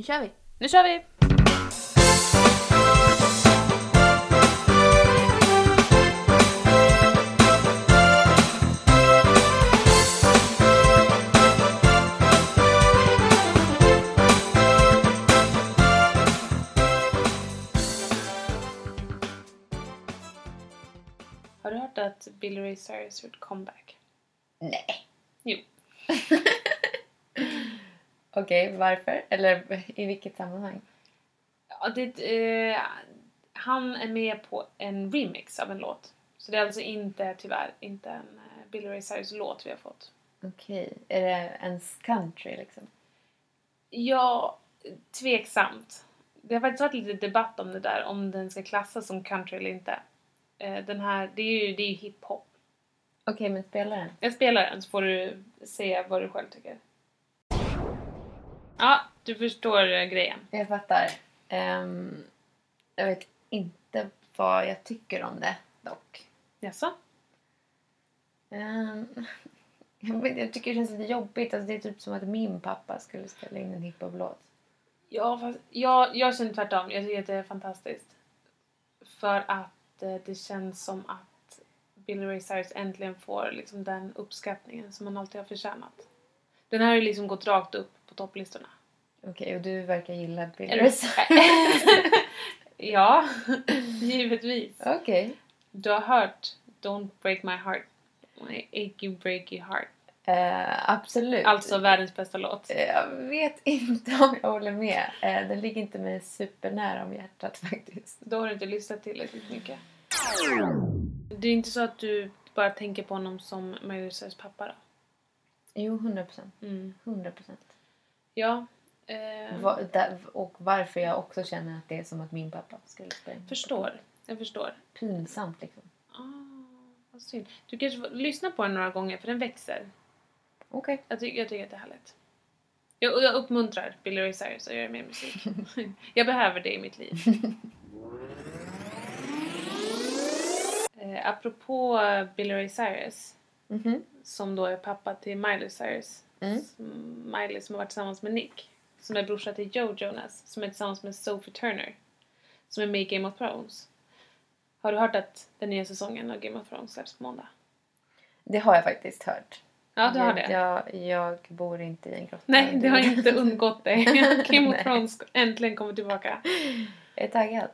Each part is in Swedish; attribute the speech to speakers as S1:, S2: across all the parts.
S1: Nu kör vi!
S2: Nu kör vi! Har du hört att Billy Ray Cyrus gjort comeback?
S1: Nej.
S2: Jo.
S1: Okej, varför? Eller i vilket sammanhang?
S2: Ja, det, eh, han är med på en remix av en låt. Så det är alltså inte, tyvärr, inte en eh, Billy Ray Cyrus-låt vi har fått.
S1: Okej, är det ens country liksom?
S2: Ja, tveksamt. Det har faktiskt varit lite debatt om det där, om den ska klassas som country eller inte. Eh, den här, det är ju, det är ju hiphop.
S1: Okej, men spelar den?
S2: Jag spelar den så får du säga vad du själv tycker. Ja, du förstår eh, grejen.
S1: Jag fattar. Ehm, jag vet inte vad jag tycker om det dock.
S2: Jaså?
S1: Ehm, jag, vet, jag tycker det känns lite jobbigt. Alltså, det är typ som att min pappa skulle spela in en hiphop-låt.
S2: Ja, fast jag, jag känner tvärtom. Jag tycker att det är fantastiskt. För att eh, det känns som att Billy Ray Cyrus äntligen får liksom den uppskattningen som han alltid har förtjänat. Den här har ju liksom gått rakt upp på topplistorna.
S1: Okej, och du verkar gilla Billy
S2: ja, givetvis.
S1: Okej.
S2: Du har hört Don't break my heart, achy breaky heart.
S1: Eh, absolut.
S2: Alltså världens bästa låt.
S1: Eh, Jag vet inte om jag håller med. Eh, Den ligger inte mig supernära om hjärtat faktiskt.
S2: Då har du inte lyssnat tillräckligt mycket. Det är inte så att du bara tänker på honom som Cyrus pappa då?
S1: Jo, 100 procent.
S2: Mm.
S1: 100 procent.
S2: Ja. Eh,
S1: Va- där- Och varför jag också känner att det är som att min pappa skulle in.
S2: förstår. Jag förstår.
S1: Pinsamt liksom.
S2: Ah, vad synd. Du kanske får lyssna på den några gånger för den växer.
S1: Okej.
S2: Jag, ty- jag tycker att det är härligt. Jag, jag uppmuntrar Billy Ray Cyrus att göra mer musik. jag behöver det i mitt liv. eh, apropå Billy Ray Cyrus,
S1: Mhm.
S2: som då är pappa till Miley Cyrus.
S1: Mm.
S2: Miley som har varit tillsammans med Nick. Som är brorsa till Joe Jonas. Som är tillsammans med Sophie Turner. Som är med i Game of Thrones. Har du hört att den nya säsongen av Game of Thrones släpps på måndag?
S1: Det har jag faktiskt hört.
S2: Ja, du har
S1: jag,
S2: det?
S1: Jag, jag bor inte i en grotta.
S2: Nej, det har inte undgått dig. Game of. Thrones äntligen kommer tillbaka.
S1: Jag är taggad.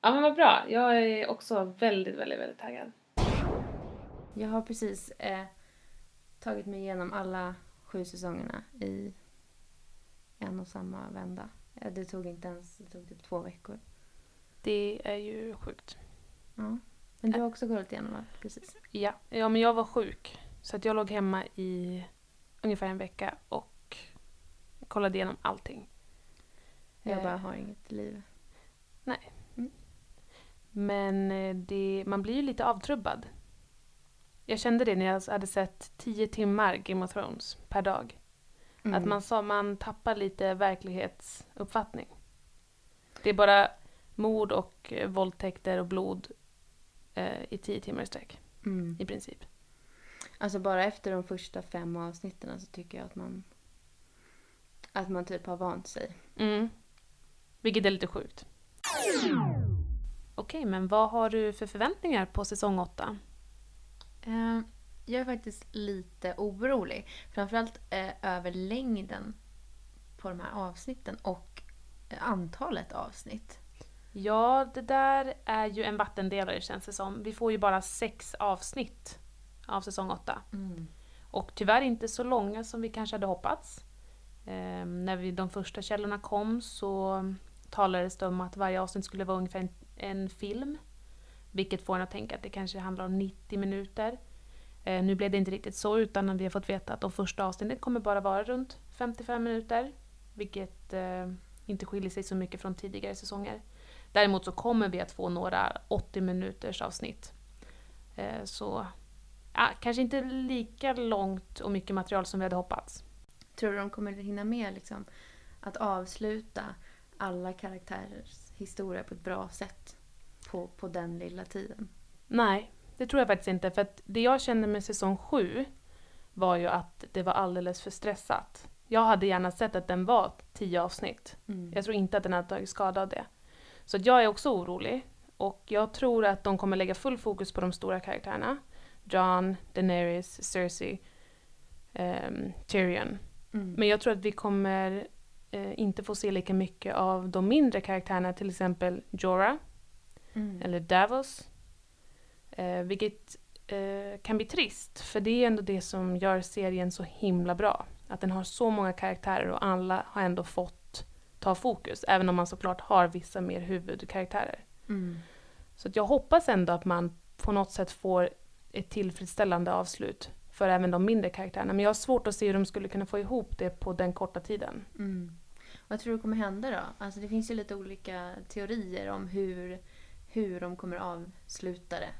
S2: Ja, men vad bra. Jag är också väldigt, väldigt, väldigt taggad.
S1: Jag har precis eh, tagit mig igenom alla sju säsongerna i en och samma vända. Ja, Det tog inte ens, det tog typ två veckor.
S2: Det är ju sjukt.
S1: Ja. Men du har också kollat igenom allt, precis.
S2: Ja, ja men jag var sjuk. Så att jag låg hemma i ungefär en vecka och kollade igenom allting.
S1: Jag
S2: Eh,
S1: bara har inget liv.
S2: Men eh, det, man blir ju lite avtrubbad. Jag kände det när jag hade sett 10 timmar Game of Thrones per dag.
S1: Mm.
S2: Att man, sa, man tappar lite verklighetsuppfattning. Det är bara mord och eh, våldtäkter och blod eh, i 10 timmar i sträck,
S1: Mm.
S2: i princip.
S1: Alltså bara efter de första fem avsnitten så tycker jag att man att man typ har vant sig.
S2: Mm. Vilket är lite sjukt. Okej, men vad har du för förväntningar på säsong 8?
S1: Eh, jag är faktiskt lite orolig. Framförallt eh, över längden på de här avsnitten och eh, antalet avsnitt.
S2: Ja, det där är ju en vattendelare känns det som. Vi får ju bara sex avsnitt av säsong 8. Och tyvärr inte så långa som vi kanske hade hoppats. Ehm, när vi, de första källorna kom så talades det om att varje avsnitt skulle vara ungefär en, en film. Vilket får en att tänka att det kanske handlar om 90 minuter. Eh, nu blev det inte riktigt så utan vi har fått veta att de första avsnitten kommer bara vara runt 55 minuter. Vilket eh, inte skiljer sig så mycket från tidigare säsonger. Däremot så kommer vi att få några 80 minuters avsnitt. Eh, så ja, kanske inte lika långt och mycket material som vi hade hoppats.
S1: Tror du de kommer hinna med liksom, att avsluta alla karaktärers historia på ett bra sätt på, på den lilla tiden?
S2: Nej, det tror jag faktiskt inte. För att det jag kände med säsong 7 var ju att det var alldeles för stressat. Jag hade gärna sett att den var tio avsnitt.
S1: Mm.
S2: Jag tror inte att den hade tagit skada av det. Så jag är också orolig. Och jag tror att de kommer lägga full fokus på de stora karaktärerna. Jon, Daenerys, Cersei, ehm, Tyrion.
S1: Mm.
S2: Men jag tror att vi kommer eh, inte få se lika mycket av de mindre karaktärerna, till exempel Jorah
S1: Mm.
S2: eller Davos. Eh, vilket eh, kan bli trist, för det är ändå det som gör serien så himla bra. Att den har så många karaktärer och alla har ändå fått ta fokus, även om man såklart har vissa mer huvudkaraktärer.
S1: Mm.
S2: Så att jag hoppas ändå att man på något sätt får ett tillfredsställande avslut för även de mindre karaktärerna. Men jag har svårt att se hur de skulle kunna få ihop det på den korta tiden.
S1: Mm. Vad tror du kommer hända då? Alltså det finns ju lite olika teorier om hur, hur de kommer avsluta det.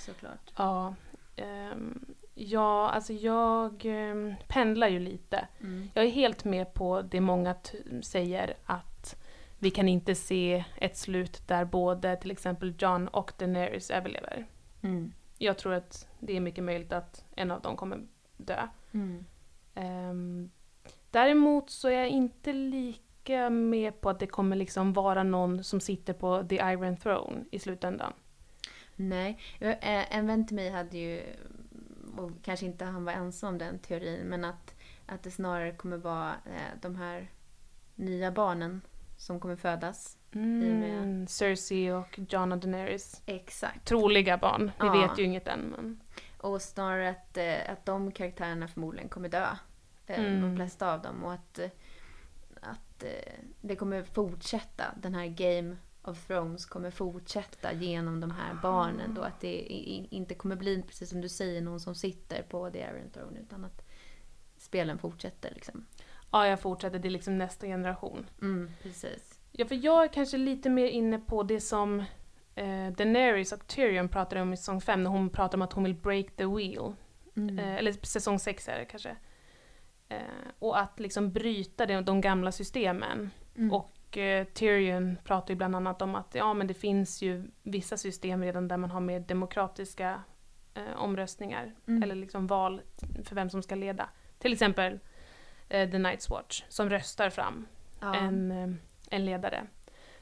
S1: Såklart.
S2: Ja, ehm, ja alltså jag ehm, pendlar ju lite.
S1: Mm.
S2: Jag är helt med på det många säger att vi kan inte se ett slut där både till exempel John och Daenerys överlever.
S1: Mm.
S2: Jag tror att det är mycket möjligt att en av dem kommer dö.
S1: Mm.
S2: Ehm, däremot så är jag inte lika med på att det kommer liksom vara någon som sitter på the Iron Throne i slutändan.
S1: Nej, Eh, en vän till mig hade ju, och kanske inte han var ensam den teorin, men att, att det snarare kommer vara eh, de här nya barnen som kommer födas. med-
S2: Mm, Cersei och Jon och Daenerys.
S1: Exakt.
S2: Troliga barn. Vi
S1: Ja.
S2: vet ju inget än men...
S1: Och snarare att, eh, att de karaktärerna förmodligen kommer dö.
S2: Mm.
S1: De flesta av dem. Och att, att det kommer fortsätta. Den här Game of Thrones kommer fortsätta genom de här barnen. Då att det inte kommer bli, precis som du säger, någon som sitter på The Iron Throne. Utan att spelen fortsätter liksom.
S2: Ja, jag fortsätter. Det är liksom nästa generation.
S1: Mm, precis.
S2: Ja, för jag är kanske lite mer inne på det som eh, Daenerys och Tyrion pratade om i säsong 5 när hon pratade om att hon vill break the wheel.
S1: Mm.
S2: Eh, eller säsong 6 är det kanske. Eh, och att liksom bryta de, de gamla systemen.
S1: Mm.
S2: Och eh, Tyrion pratar ju bland annat om att ja, men det finns ju vissa system redan där man har mer demokratiska eh, omröstningar.
S1: Mm.
S2: Eller liksom val för vem som ska leda. Till exempel eh, The Night's Watch som röstar fram
S1: ja.
S2: en, eh, en ledare.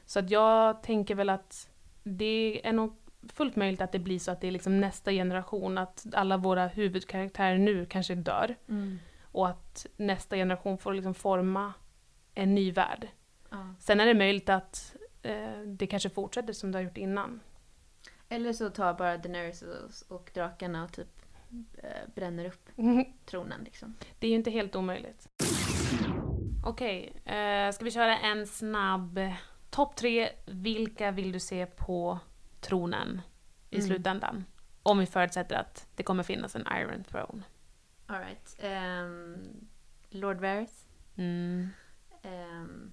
S2: Så att jag tänker väl att det är nog fullt möjligt att det blir så att det är liksom nästa generation, att alla våra huvudkaraktärer nu kanske dör.
S1: Mm.
S2: Och att nästa generation får liksom forma en ny värld.
S1: Ja.
S2: Sen är det möjligt att eh, det kanske fortsätter som det har gjort innan.
S1: Eller så tar bara Daenerys och, och drakarna och typ eh, bränner upp tronen liksom.
S2: Det är ju inte helt omöjligt. Okej, eh, ska vi köra en snabb topp tre. Vilka vill du se på tronen i
S1: Mm.
S2: slutändan? Om vi förutsätter att det kommer finnas en Iron Throne.
S1: Alright. Um, Lord Varys.
S2: Mm.
S1: Ehm,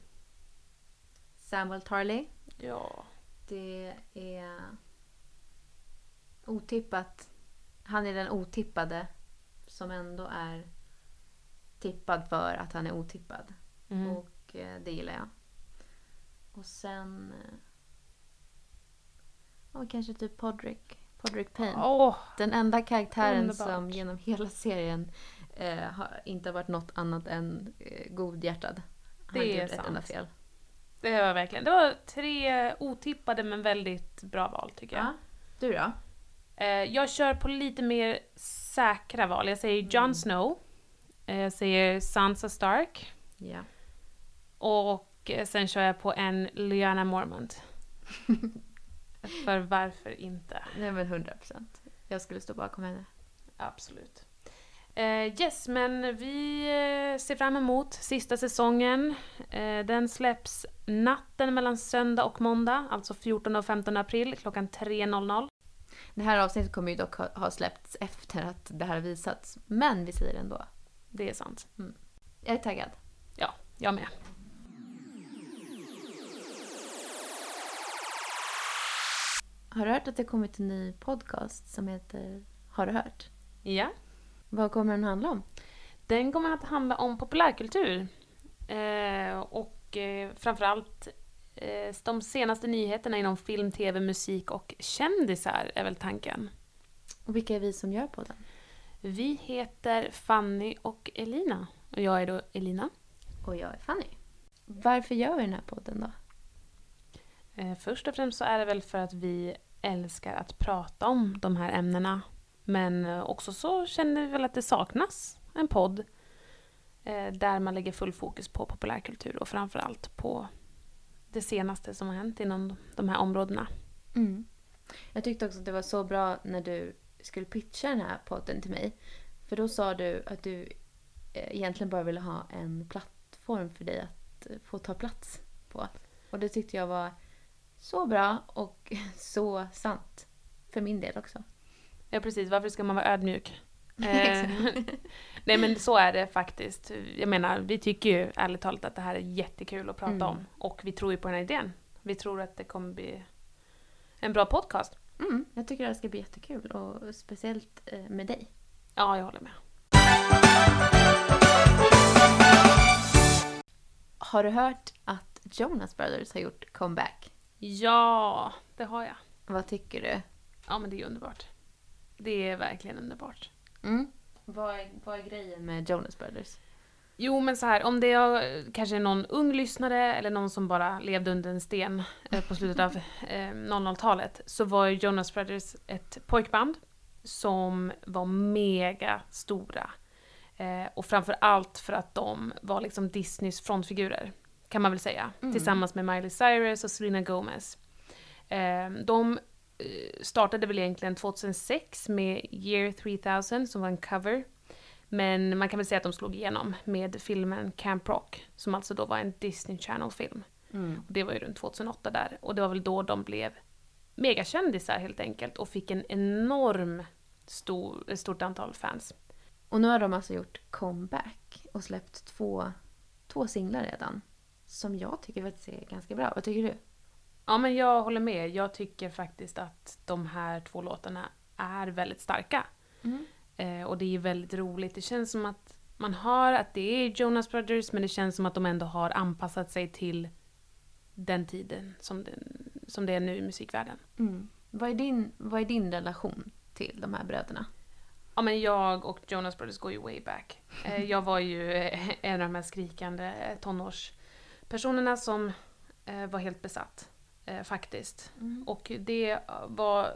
S1: Samuel Tarley.
S2: Ja.
S1: Det är otippat. Han är den otippade som ändå är tippad för att han är otippad.
S2: Mm.
S1: Och eh, det gillar jag. Och sen... eh, Ja, kanske typ Podrick. Podrick Payne.
S2: Åh,
S1: Den enda karaktären
S2: Underbart.
S1: som genom hela serien eh, har inte har varit något annat än eh, godhjärtad. Han har inte gjort ett
S2: sant.
S1: enda fel.
S2: Det var verkligen. Det var tre otippade men väldigt bra val tycker jag.
S1: Ja. Du då?
S2: Eh, jag kör på lite mer säkra val. Jag säger Jon
S1: Mm.
S2: Snow. Eh, jag säger Sansa Stark.
S1: Ja.
S2: Och eh, sen kör jag på en Lyanna Mormont. För varför inte?
S1: Nej men 100 procent. Jag skulle stå bakom henne.
S2: Absolut. Eh, yes, men vi eh, ser fram emot sista säsongen. Eh, den släpps natten mellan söndag och måndag, alltså 14 och 15 april klockan 3.00.
S1: Det här avsnittet kommer ju dock ha, ha släppts efter att det här har visats. Men vi säger det ändå.
S2: Det är sant.
S1: Jag är taggad.
S2: Ja, jag med.
S1: Har du hört att det kommit en ny podcast som heter Har du hört?
S2: Ja.
S1: Vad kommer den handla om?
S2: Den kommer att handla om populärkultur. Eh, och eh, framförallt eh, de senaste nyheterna inom film, tv, musik och kändisar är väl tanken.
S1: Och vilka är vi som gör podden?
S2: Vi heter Fanny och Elina. Och jag är då Elina.
S1: Och jag är Fanny. Varför gör vi den här podden då?
S2: Eh, först och främst så är det väl för att vi älskar att prata om de här ämnena. Men eh, också så känner vi väl att det saknas en podd eh, där man lägger full fokus på populärkultur och framförallt på det senaste som har hänt inom de här områdena.
S1: Mm. Jag tyckte också att det var så bra när du skulle pitcha den här podden till mig. För då sa du att du eh, egentligen bara ville ha en plattform för dig att få ta plats på. Och det tyckte jag var så bra och så sant. För min del också.
S2: Ja precis, varför ska man vara ödmjuk? Eh, nej men så är det faktiskt. Jag menar, vi tycker ju ärligt talat att det här är jättekul att prata
S1: Mm.
S2: om. Och vi tror ju på den här idén. Vi tror att det kommer bli en bra podcast.
S1: Mm, jag tycker det här ska bli jättekul och speciellt eh, med dig.
S2: Ja, jag håller med.
S1: Har du hört att Jonas Brothers har gjort comeback?
S2: Ja, det har jag.
S1: Vad tycker du?
S2: Ja men det är underbart. Det är verkligen underbart.
S1: Mm. Vad, är, vad är grejen med Jonas Brothers?
S2: Jo men så här, om det är, kanske någon ung lyssnare eller någon som bara levde under en sten eh, på slutet av eh, 00-talet så var Jonas Brothers ett pojkband som var mega stora. Eh, och framför allt för att de var liksom Disneys frontfigurer, kan man väl säga.
S1: Mm.
S2: Tillsammans med Miley Cyrus och Selena Gomez. Eh, de eh, startade väl egentligen 2006 med Year 3000 som var en cover. Men man kan väl säga att de slog igenom med filmen Camp Rock, som alltså då var en Disney Channel-film.
S1: Mm.
S2: Det var ju runt 2008 där. Och det var väl då de blev megakändisar helt enkelt och fick en enorm stor, ett stort antal fans.
S1: Och nu har de alltså gjort comeback och släppt två, två singlar redan. Som jag tycker faktiskt är ganska bra. Vad tycker du?
S2: Ja men jag håller med. Jag tycker faktiskt att de här två låtarna är väldigt starka. Eh, och det är väldigt roligt. Det känns som att man hör att det är Jonas Brothers men det känns som att de ändå har anpassat sig till den tiden som det, som det är nu i musikvärlden.
S1: Mm. Vad, är din, vad är din relation till de här bröderna?
S2: Ja men jag och Jonas Brothers går ju way back. Eh, jag var ju eh, en av de här skrikande tonårspersonerna som eh, var helt besatt. Eh, faktiskt. Och det var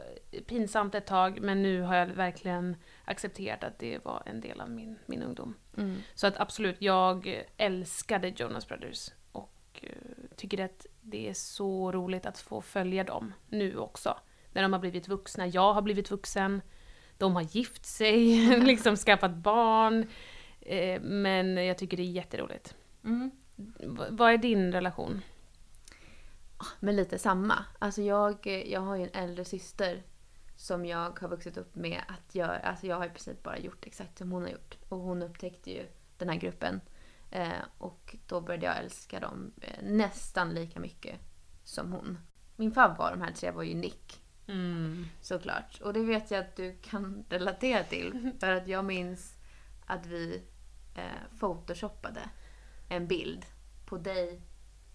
S2: pinsamt ett tag men nu har jag verkligen accepterat att det var en del av min, min ungdom.
S1: Mm.
S2: Så att absolut, jag älskade Jonas Brothers och eh, tycker att det är så roligt att få följa dem nu också. När de har blivit vuxna, jag har blivit vuxen, de har gift sig, liksom skaffat barn. Eh, men jag tycker det är jätteroligt.
S1: Mm.
S2: V- vad är din relation?
S1: Men lite samma. Alltså jag, jag har ju en äldre syster som jag har vuxit upp med att göra. Alltså jag har i princip bara gjort exakt som hon har gjort. Och hon upptäckte ju den här gruppen. Eh, och då började jag älska dem eh, nästan lika mycket som hon. Min favorit av de här tre var ju Nick.
S2: Mm.
S1: Såklart. Och det vet jag att du kan relatera till. För att jag minns att vi eh, photoshoppade en bild på dig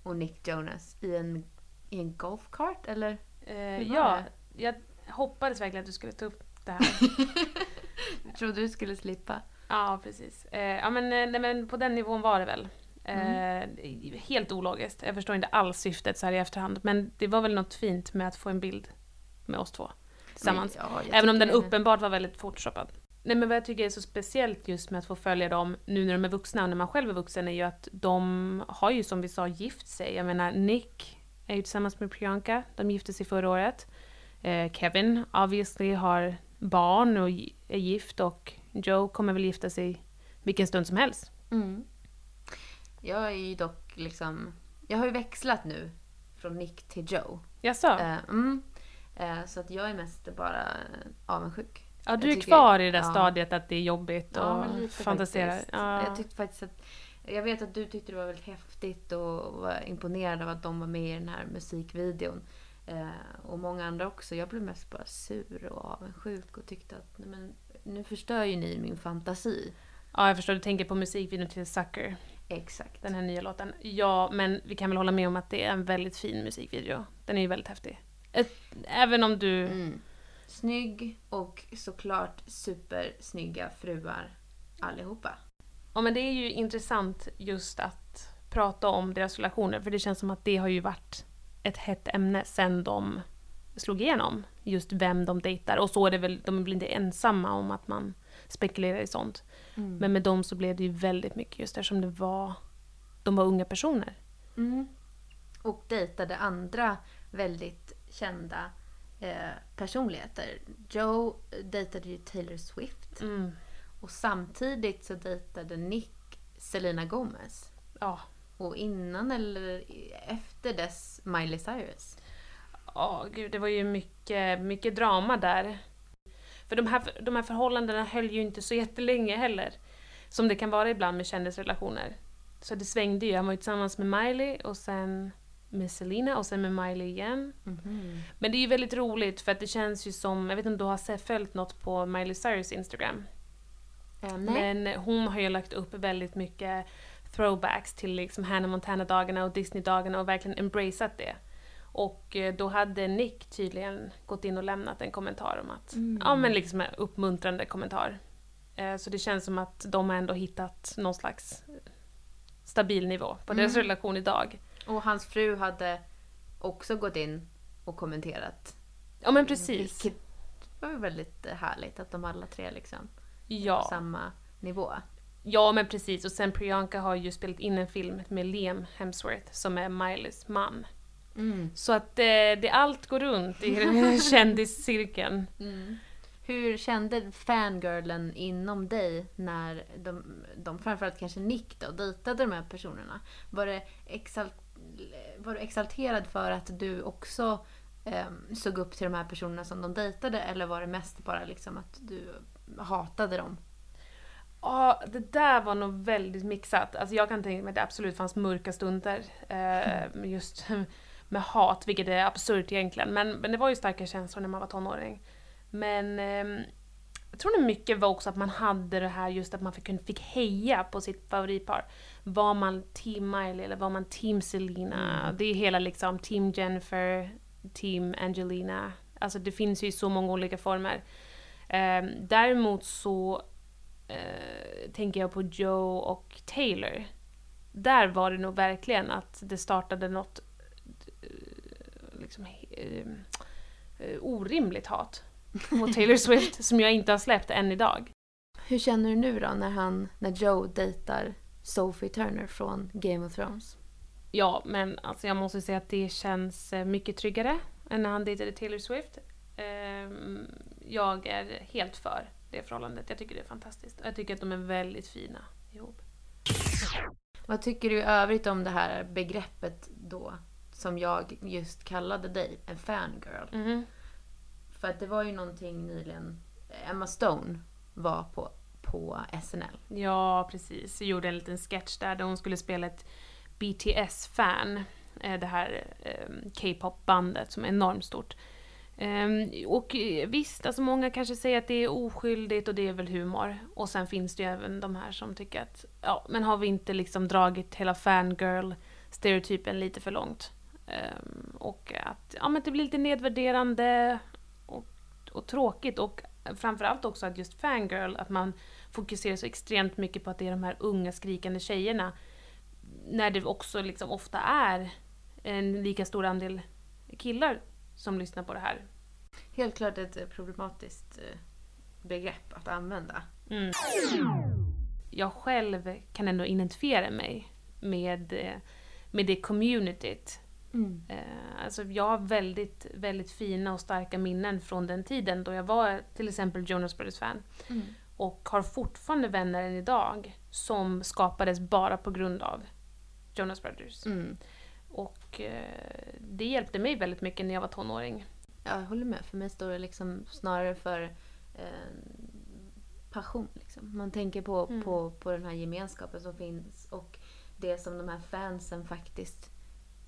S1: och Nick Jonas i en, i en golfkart eller?
S2: Eh, ja,
S1: det?
S2: jag hoppades verkligen att du skulle ta upp det här.
S1: Jag trodde du skulle slippa.
S2: Ja, precis. Eh, ja, men, eh, nej, men på den nivån var det väl. Eh, Helt ologiskt. Jag förstår inte alls syftet så här i efterhand. Men det var väl något fint med att få en bild med oss två tillsammans.
S1: Men, ja,
S2: Även om den uppenbart var väldigt photoshoppad. Nej men vad jag tycker är så speciellt just med att få följa dem nu när de är vuxna och när man själv är vuxen är ju att de har ju som vi sa gift sig. Jag menar Nick är ju tillsammans med Priyanka, de gifte sig förra året. Eh, Kevin obviously har barn och är gift och Joe kommer väl gifta sig vilken stund som helst.
S1: Mm. Jag är ju dock liksom... Jag har ju växlat nu från Nick till Joe.
S2: Jaså?
S1: Eh, mm. eh, så att jag är mest bara avundsjuk.
S2: ja, du
S1: jag
S2: är kvar i det där
S1: ja.
S2: stadiet att det är jobbigt och fantiserar. Ja.
S1: Jag tyckte faktiskt att... Jag vet att du tyckte det var väldigt häftigt och var imponerad av att de var med i den här musikvideon. Eh, och många andra också. Jag blev mest bara sur och avundsjuk och tyckte att nej, men, nu förstör ju ni min fantasi.
S2: ja, jag förstår. Du tänker på musikvideon till Sucker.
S1: Exakt.
S2: Den här nya låten. Ja, men vi kan väl hålla med om att det är en väldigt fin musikvideo. Den är ju väldigt häftig. Ett, även om du...
S1: Mm. Snygg och såklart supersnygga fruar allihopa.
S2: Ja men det är ju intressant just att prata om deras relationer för det känns som att det har ju varit ett hett ämne sen de slog igenom. Just vem de dejtar och så är det väl, de väl inte ensamma om att man spekulerar i sånt.
S1: Mm.
S2: Men med dem så blev det ju väldigt mycket just eftersom det var, de var unga personer.
S1: Mm. Och dejtade andra väldigt kända eh, personligheter. Joe dejtade ju Taylor Swift.
S2: Mm.
S1: Och samtidigt så dejtade Nick Selena Gomez.
S2: Ja.
S1: Och innan eller efter dess Miley Cyrus.
S2: Ja, gud, det var ju mycket, mycket drama där. För de här, de här förhållandena höll ju inte så jättelänge heller. Som det kan vara ibland med kändisrelationer. Så det svängde ju. Han var ju tillsammans med Miley och sen med Selena och sen med Miley igen. Men det är ju väldigt roligt för att det känns ju som, jag vet inte om du har följt något på Miley Cyrus Instagram?
S1: Nej.
S2: Men hon har ju lagt upp väldigt mycket throwbacks till liksom Hannah Montana-dagarna och Disney-dagarna och verkligen embraceat det. Och eh, då hade Nick tydligen gått in och lämnat en kommentar om att,
S1: Mm.
S2: ja men liksom en uppmuntrande kommentar. Eh, Så det känns som att de har ändå hittat någon slags stabil nivå på deras
S1: Mm.
S2: relation idag.
S1: Och hans fru hade också gått in och kommenterat.
S2: Ja men precis.
S1: Vilket var ju väldigt härligt att de alla tre liksom på
S2: Ja.
S1: samma nivå.
S2: ja men precis och sen Priyanka har ju spelat in en film med Liam Hemsworth som är Mileys man. Så att eh, det, allt går runt i kändiscirkeln.
S1: Hur kände fangirlen inom dig när de, de framförallt kanske Nick då, dejtade de här personerna? Var, det exalt, var du exalterad för att du också eh, såg upp till de här personerna som de dejtade eller var det mest bara liksom att du hatade dem?
S2: Ja, det där var nog väldigt mixat. Alltså jag kan tänka mig att det absolut fanns mörka stunder. Eh, just med hat, vilket är absurt egentligen. Men, men det var ju starka känslor när man var tonåring. Men ehm, jag tror nog mycket var också att man hade det här just att man fick, fick heja på sitt favoritpar. Var man team Miley eller var man team Selena? Det är hela liksom team Jennifer, team Angelina. Alltså det finns ju så många olika former. Ehm, däremot så eh, tänker jag på Joe och Taylor. Där var det nog verkligen att det startade något eh, liksom, eh, eh, orimligt hat mot Taylor Swift som jag inte har släppt än idag.
S1: Hur känner du nu då när, han, när Joe dejtar Sophie Turner från Game of Thrones?
S2: Ja, men alltså jag måste säga att det känns eh, mycket tryggare än när han dejtade Taylor Swift. Ehm, Jag är helt för det förhållandet. Jag tycker det är fantastiskt. Och jag tycker att de är väldigt fina ihop.
S1: Vad tycker du i övrigt om det här begreppet då som jag just kallade dig, en fangirl?
S2: Mhm.
S1: För att det var ju någonting nyligen, Emma Stone var på, på SNL.
S2: Ja, precis. Jag gjorde en liten sketch där, där hon skulle spela ett BTS-fan. eh, Det här eh, K-pop-bandet som är enormt stort. Ehm, och eh, visst, alltså många kanske säger att det är oskyldigt och det är väl humor. Och sen finns det ju även de här som tycker att, ja, men har vi inte liksom dragit hela fangirl-stereotypen lite för långt? Ehm, och att, ja men det blir lite nedvärderande och, och tråkigt och framförallt också att just fangirl, att man fokuserar så extremt mycket på att det är de här unga skrikande tjejerna. När det också liksom ofta är en lika stor andel killar som lyssnar på det här.
S1: Helt klart ett problematiskt eh, begrepp att använda.
S2: Mm. Jag själv kan ändå identifiera mig med, eh, med det communityt. Eh, Alltså jag har väldigt, väldigt fina och starka minnen från den tiden då jag var till exempel Jonas Brothers-fan. Och har fortfarande vänner än idag som skapades bara på grund av Jonas Brothers.
S1: Mm.
S2: Och eh, det hjälpte mig väldigt mycket när jag var tonåring.
S1: Jag håller med. För mig står det liksom snarare för eh, passion. Liksom. Man tänker på,
S2: Mm.
S1: på, på den här gemenskapen som finns och det som de här fansen faktiskt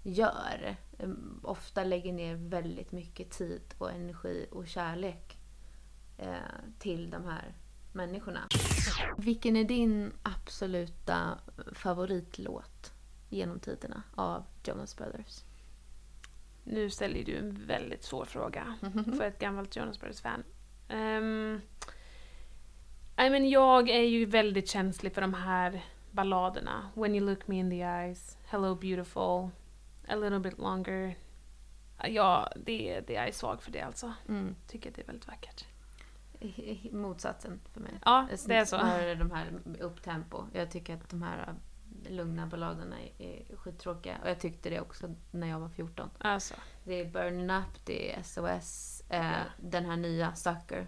S1: gör. Eh, ofta lägger ner väldigt mycket tid och energi och kärlek eh, till de här människorna. Vilken är din absoluta favoritlåt genom tiderna av Jonas Brothers?
S2: Nu ställer du en väldigt svår fråga för ett gammalt Jonas Brothers-fan. Ehm, Nej men jag är ju väldigt känslig för de här balladerna. When you look me in the eyes, Hello beautiful, A little bit longer. Ja, det, det är svag för det alltså.
S1: Mm.
S2: Tycker att det är väldigt vackert.
S1: I- i- Motsatsen för mig.
S2: Ja, det är så.
S1: Snarare de här upptempo. Jag tycker att de här lugna balladerna är, skittråkiga. Och jag tyckte det också när jag var 14.
S2: Alltså.
S1: Det är Burning Up, det är SOS, eh, den här nya Sucker.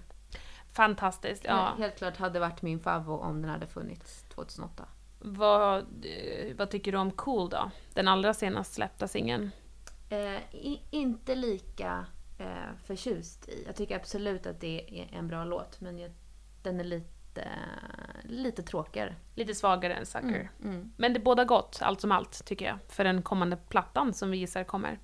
S2: Fantastiskt. Ja.
S1: Helt klart hade varit min favvo om den hade funnits 2008.
S2: Vad, eh, vad tycker du om Cool då? Den allra senast släppta singeln.
S1: Eh, i, inte lika eh, förtjust i. Jag tycker absolut att det är en bra låt, men jag, den är lite, lite tråkigare.
S2: Lite svagare än Sucker.
S1: Mm, mm.
S2: Men det båda gott, allt som allt, tycker jag. För den kommande plattan som vi gissar kommer.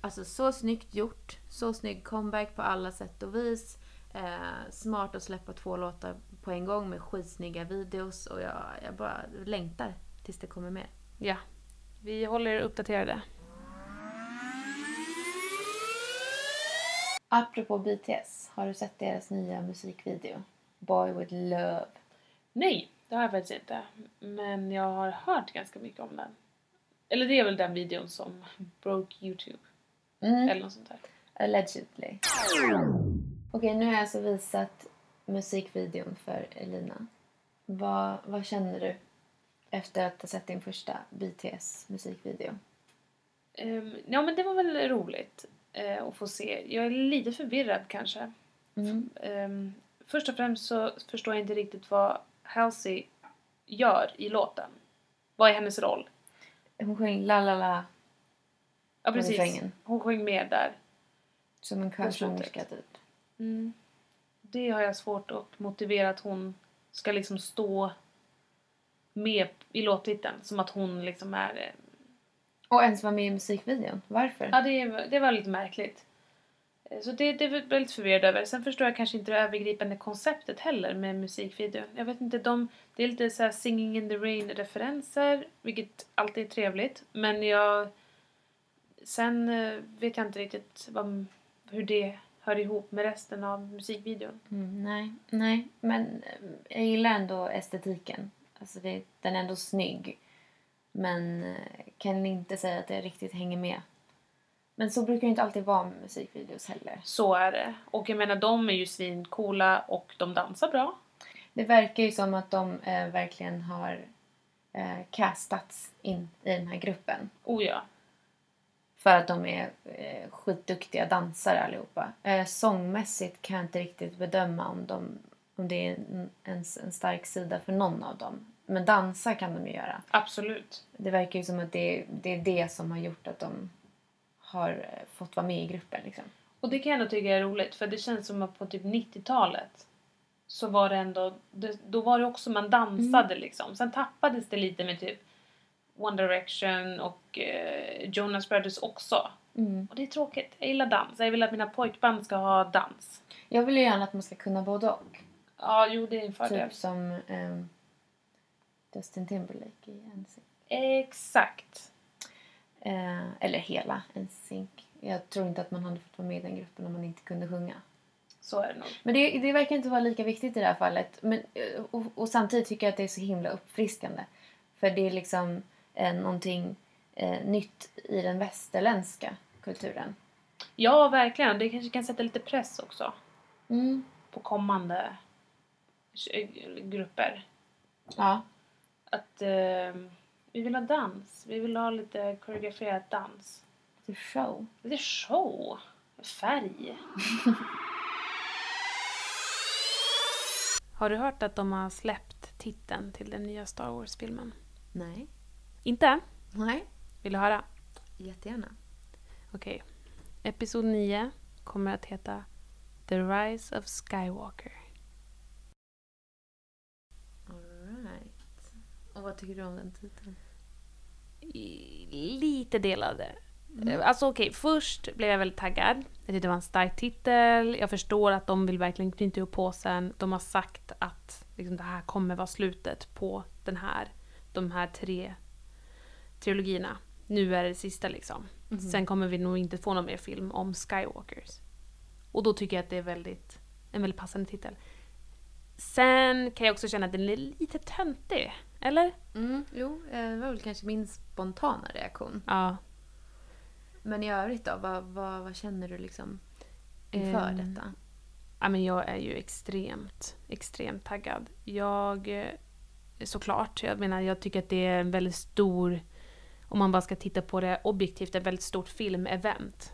S1: Alltså så snyggt gjort, så snygg comeback på alla sätt och vis. Eh, smart att släppa två låtar på en gång med skitsnygga videos och jag, jag bara längtar tills det kommer mer.
S2: Ja. Vi håller er uppdaterade.
S1: Apropå BTS, har du sett deras nya musikvideo? Boy with love.
S2: Nej, det har jag faktiskt inte. Men jag har hört ganska mycket om den. Eller det är väl den videon som broke YouTube.
S1: Mm.
S2: Eller något sånt där.
S1: Allegedly. Okej, nu har jag alltså visat musikvideon för Elina. Vad, vad känner du efter att ha sett din första BTS musikvideo?
S2: Ehm, ja men det var väl roligt eh, att få se. Jag är lite förvirrad kanske.
S1: Mm.
S2: Ehm, först och främst så förstår jag inte riktigt vad Halsey gör i låten. Vad är hennes roll?
S1: Hon sjöng la la la
S2: Ja precis. Hon sjöng med där.
S1: Som en körsångerska typ.
S2: Mm. Det har jag svårt att motivera att hon ska liksom stå med i låttiteln. Som att hon liksom är... eh,
S1: Och ens vara med i musikvideon. Varför?
S2: Ja, det, det var lite märkligt. Så det, det var jag lite förvirrad över. Sen förstår jag kanske inte det övergripande konceptet heller med musikvideon. Jag vet inte, de, det är lite så här Singing in the Rain-referenser, vilket alltid är trevligt. Men jag... Sen eh, vet jag inte riktigt vad, hur det hör ihop med resten av musikvideon.
S1: Mm, nej, nej. Men eh, jag gillar ändå estetiken. Alltså det, den är ändå snygg. Men eh, kan inte säga att det riktigt hänger med. Men så brukar det inte alltid vara med musikvideos heller.
S2: Så är det. Och jag menar, de är ju svincoola och de dansar bra.
S1: Det verkar ju som att de eh, verkligen har eh, castats in i den här gruppen.
S2: Oh ja.
S1: För att de är eh, skitduktiga dansare allihopa. Eh, sångmässigt kan jag inte riktigt bedöma om, de, om det är en, en, en stark sida för någon av dem. Men dansa kan de ju göra.
S2: Absolut.
S1: Det verkar ju som att det, det är det som har gjort att de har eh, fått vara med i gruppen. Liksom.
S2: Och det kan jag ändå tycka är roligt för det känns som att på typ 90-talet så var det ändå, det, då var det också man dansade liksom. Sen tappades det lite med typ One Direction och eh, Jonas Brothers också. Och det är tråkigt. Jag gillar dans. Jag vill att mina pojkband ska ha dans.
S1: Jag vill ju gärna att man ska kunna både och.
S2: Ja, jo det är en fördel.
S1: Typ som ehm, Justin Timberlake i NSYNC.
S2: Exakt.
S1: Eh, eller hela NSYNC. Jag tror inte att man hade fått vara med i den gruppen om man inte kunde sjunga.
S2: Så är det nog.
S1: Men det, det verkar inte vara lika viktigt i det här fallet. Men, eh, och, och samtidigt tycker jag att det är så himla uppfriskande. För det är liksom eh, någonting eh, nytt i den västerländska kulturen.
S2: Ja, verkligen. Det kanske kan sätta lite press också
S1: Mm.
S2: på kommande grupper.
S1: Ja.
S2: Att eh, vi vill ha dans. Vi vill ha lite koreograferad dans.
S1: Lite show.
S2: Lite show. Färg. Har du hört att de har släppt titeln till den nya Star Wars-filmen?
S1: Nej.
S2: Inte?
S1: Nej.
S2: Vill du höra?
S1: Jättegärna.
S2: Okej. Episod 9 kommer att heta The Rise of Skywalker.
S1: Alright. Och vad tycker du om den titeln?
S2: Lite delade. Eh, Alltså okej, först blev jag väldigt taggad. Jag tyckte det var en stark titel. Jag förstår att de vill verkligen knyta ihop påsen. De har sagt att liksom, det här kommer vara slutet på den här, de här tre trilogierna. Nu är det sista liksom. Sen kommer vi nog inte få någon mer film om Skywalkers. Och då tycker jag att det är väldigt, en väldigt passande titel. Sen kan jag också känna att den är lite töntig. Eller?
S1: Mm, jo, eh, det var väl kanske min spontana reaktion.
S2: Ja.
S1: Men i övrigt då, vad, vad, vad känner du liksom inför
S2: Ehm,
S1: detta?
S2: Ja, men jag är ju extremt, extremt taggad. Jag, eh, såklart, jag menar jag tycker att det är en väldigt stor, om man bara ska titta på det objektivt, ett väldigt stort filmevent.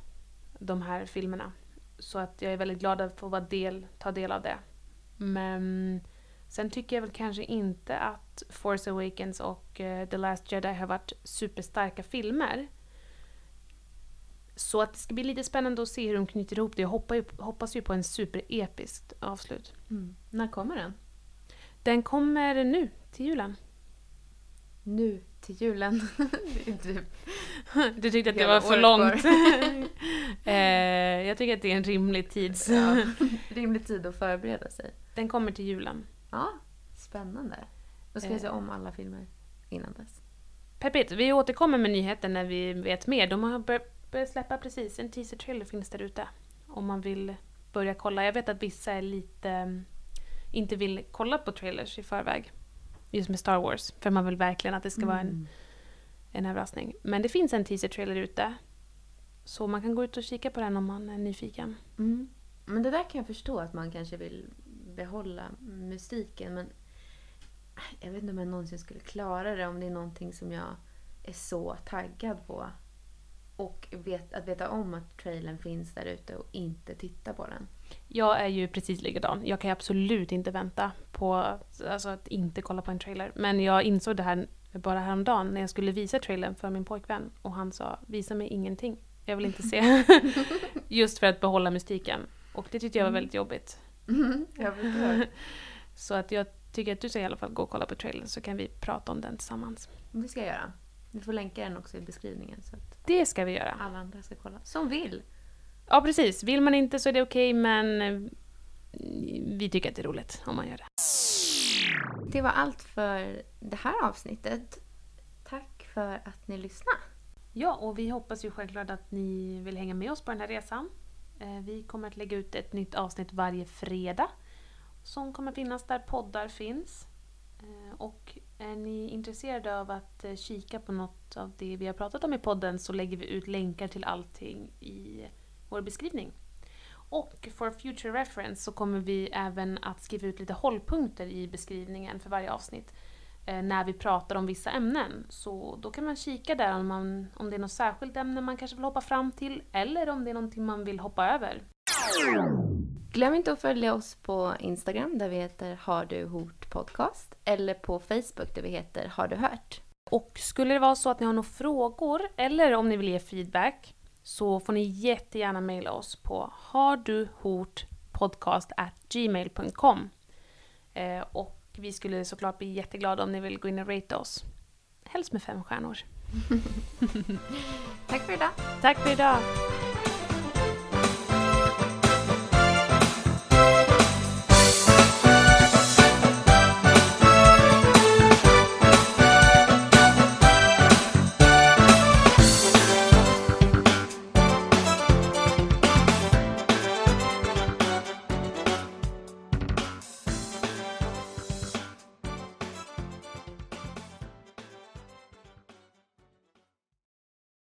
S2: De här filmerna. Så att jag är väldigt glad att få vara del, ta del av det. Men sen tycker jag väl kanske inte att Force Awakens och eh, The Last Jedi har varit superstarka filmer. Så att det ska bli lite spännande att se hur de knyter ihop det. Jag hoppas ju, hoppas ju på en superepiskt avslut.
S1: Mm. När kommer den?
S2: Den kommer nu, till julen.
S1: Nu till julen. Det är typ
S2: Du tyckte att det var för långt. eh, jag tycker att det är en rimlig tid.
S1: ja, rimlig tid att förbereda sig.
S2: Den kommer till julen.
S1: Ja, spännande. Då ska
S2: Eh.
S1: jag se om alla filmer innan dess.
S2: Peppigt, vi återkommer med nyheter när vi vet mer. De har bör- börjat släppa precis, en teaser-trailer finns där ute. Om man vill börja kolla. Jag vet att vissa är lite... mm, inte vill kolla på trailers i förväg. Just med Star Wars. För man vill verkligen att det ska vara en, en överraskning. Men det finns en teaser-trailer ute. Så man kan gå ut och kika på den om man är nyfiken.
S1: Mm. Men det där kan jag förstå att man kanske vill behålla mystiken. Men jag vet inte om jag någonsin skulle klara det om det är någonting som jag är så taggad på. Och vet, att veta om att trailern finns där ute och inte titta på den.
S2: Jag är ju precis likadan. Jag kan absolut inte vänta på alltså, att inte kolla på en trailer. Men jag insåg det här bara häromdagen när jag skulle visa trailern för min pojkvän. Och han sa visa mig ingenting. Jag vill inte se. Just för att behålla mystiken. Och det tyckte jag var väldigt jobbigt.
S1: jag förstår.
S2: Så att jag tycker att du ska i alla fall gå och kolla på trailern så kan vi prata om den tillsammans.
S1: Det ska jag göra. Vi får länka den också i beskrivningen så att
S2: Det ska vi göra.
S1: alla andra ska kolla. Som vill.
S2: Ja precis, vill man inte så är det okej men eh, vi tycker att det är roligt om man gör det.
S1: Det var allt för det här avsnittet. Tack för att ni lyssnade.
S2: Ja, och vi hoppas ju självklart att ni vill hänga med oss på den här resan. Eh, vi kommer att lägga ut ett nytt avsnitt varje fredag som kommer finnas där poddar finns. Eh, och är ni intresserade av att eh, kika på något av det vi har pratat om i podden så lägger vi ut länkar till allting i vår beskrivning. Och for future reference så kommer vi även att skriva ut lite hållpunkter i beskrivningen för varje avsnitt eh, när vi pratar om vissa ämnen. Så då kan man kika där om, man, om det är något särskilt ämne man kanske vill hoppa fram till eller om det är någonting man vill hoppa över.
S1: Glöm inte att följa oss på Instagram där vi heter Har du hort podcast. Eller på Facebook där vi heter Har du hört.
S2: Och skulle det vara så att ni har några frågor eller om ni vill ge feedback så får ni jättegärna mejla oss på harduhortpodcast@gmail.com. Eh, och vi skulle såklart bli jätteglada om ni vill gå in och rate oss. Helst med fem stjärnor.
S1: Tack för idag.
S2: Tack för idag!